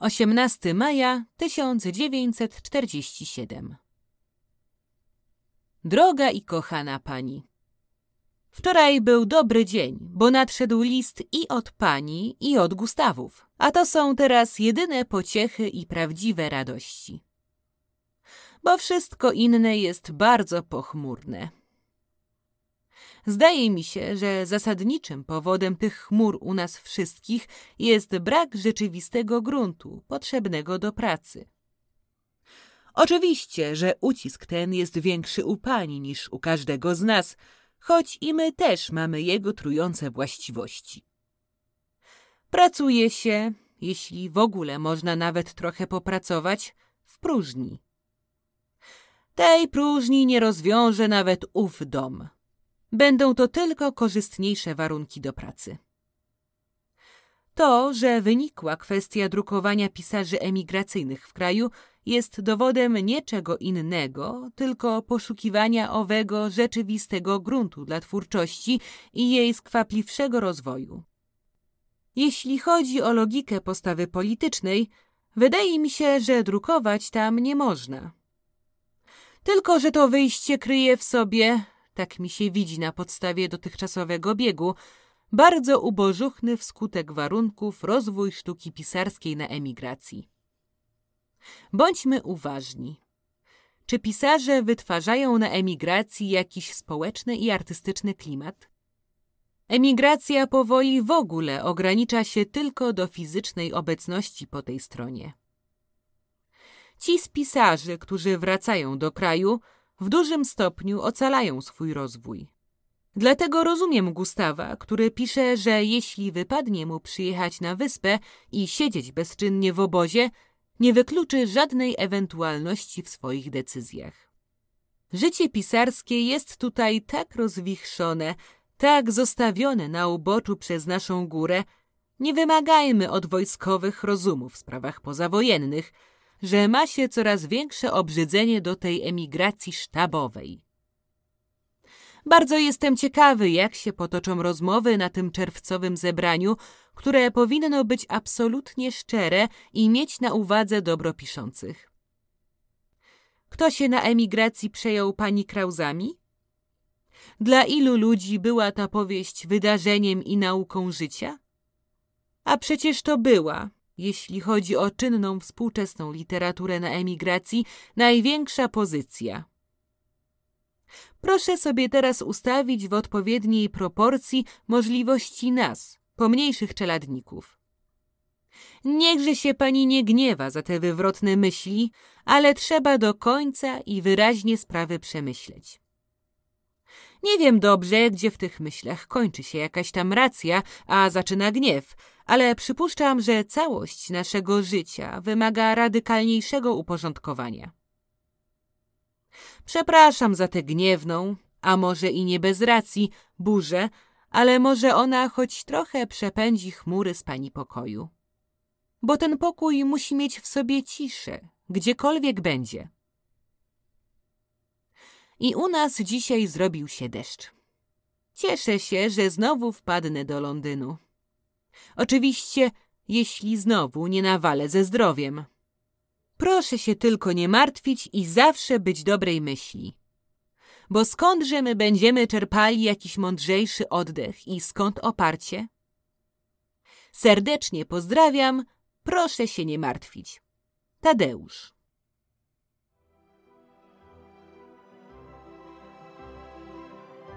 Osiemnasty maja 1947 Droga i kochana pani, Wczoraj był dobry dzień, bo nadszedł list i od pani, i od Gustawów, a to są teraz jedyne pociechy i prawdziwe radości. Bo wszystko inne jest bardzo pochmurne. Zdaje mi się, że zasadniczym powodem tych chmur u nas wszystkich jest brak rzeczywistego gruntu potrzebnego do pracy. Oczywiście, że ucisk ten jest większy u pani niż u każdego z nas, choć i my też mamy jego trujące właściwości. Pracuje się, jeśli w ogóle można nawet trochę popracować, w próżni. Tej próżni nie rozwiąże nawet ów dom. Będą to tylko korzystniejsze warunki do pracy. To, że wynikła kwestia drukowania pisarzy emigracyjnych w kraju, jest dowodem niczego innego, tylko poszukiwania owego rzeczywistego gruntu dla twórczości i jej skwapliwszego rozwoju. Jeśli chodzi o logikę postawy politycznej, wydaje mi się, że drukować tam nie można. Tylko, że to wyjście kryje w sobie, tak mi się widzi na podstawie dotychczasowego biegu, bardzo ubożuchny wskutek warunków rozwój sztuki pisarskiej na emigracji. Bądźmy uważni. Czy pisarze wytwarzają na emigracji jakiś społeczny i artystyczny klimat? Emigracja powoli w ogóle ogranicza się tylko do fizycznej obecności po tej stronie. Ci z pisarzy, którzy wracają do kraju, w dużym stopniu ocalają swój rozwój. Dlatego rozumiem Gustawa, który pisze, że jeśli wypadnie mu przyjechać na wyspę i siedzieć bezczynnie w obozie, nie wykluczy żadnej ewentualności w swoich decyzjach. Życie pisarskie jest tutaj tak rozwichrzone, tak zostawione na uboczu przez naszą górę, nie wymagajmy od wojskowych rozumu w sprawach pozawojennych, że ma się coraz większe obrzydzenie do tej emigracji sztabowej. Bardzo jestem ciekawy, jak się potoczą rozmowy na tym czerwcowym zebraniu, które powinno być absolutnie szczere i mieć na uwadze dobro piszących. Kto się na emigracji przejął pani Krauzami? Dla ilu ludzi była ta powieść wydarzeniem i nauką życia? A przecież to była, jeśli chodzi o czynną współczesną literaturę na emigracji, największa pozycja. Proszę sobie teraz ustawić w odpowiedniej proporcji możliwości nas, pomniejszych czeladników. Niechże się pani nie gniewa za te wywrotne myśli, ale trzeba do końca i wyraźnie sprawy przemyśleć. Nie wiem dobrze, gdzie w tych myślach kończy się jakaś tam racja, a zaczyna gniew, ale przypuszczam, że całość naszego życia wymaga radykalniejszego uporządkowania. Przepraszam za tę gniewną, a może i nie bez racji, burzę, ale może ona choć trochę przepędzi chmury z pani pokoju. Bo ten pokój musi mieć w sobie ciszę, gdziekolwiek będzie. I u nas dzisiaj zrobił się deszcz. Cieszę się, że znowu wpadnę do Londynu. Oczywiście, jeśli znowu nie nawalę ze zdrowiem. Proszę się tylko nie martwić i zawsze być dobrej myśli. Bo skądże my będziemy czerpali jakiś mądrzejszy oddech i skąd oparcie? Serdecznie pozdrawiam, proszę się nie martwić. Tadeusz.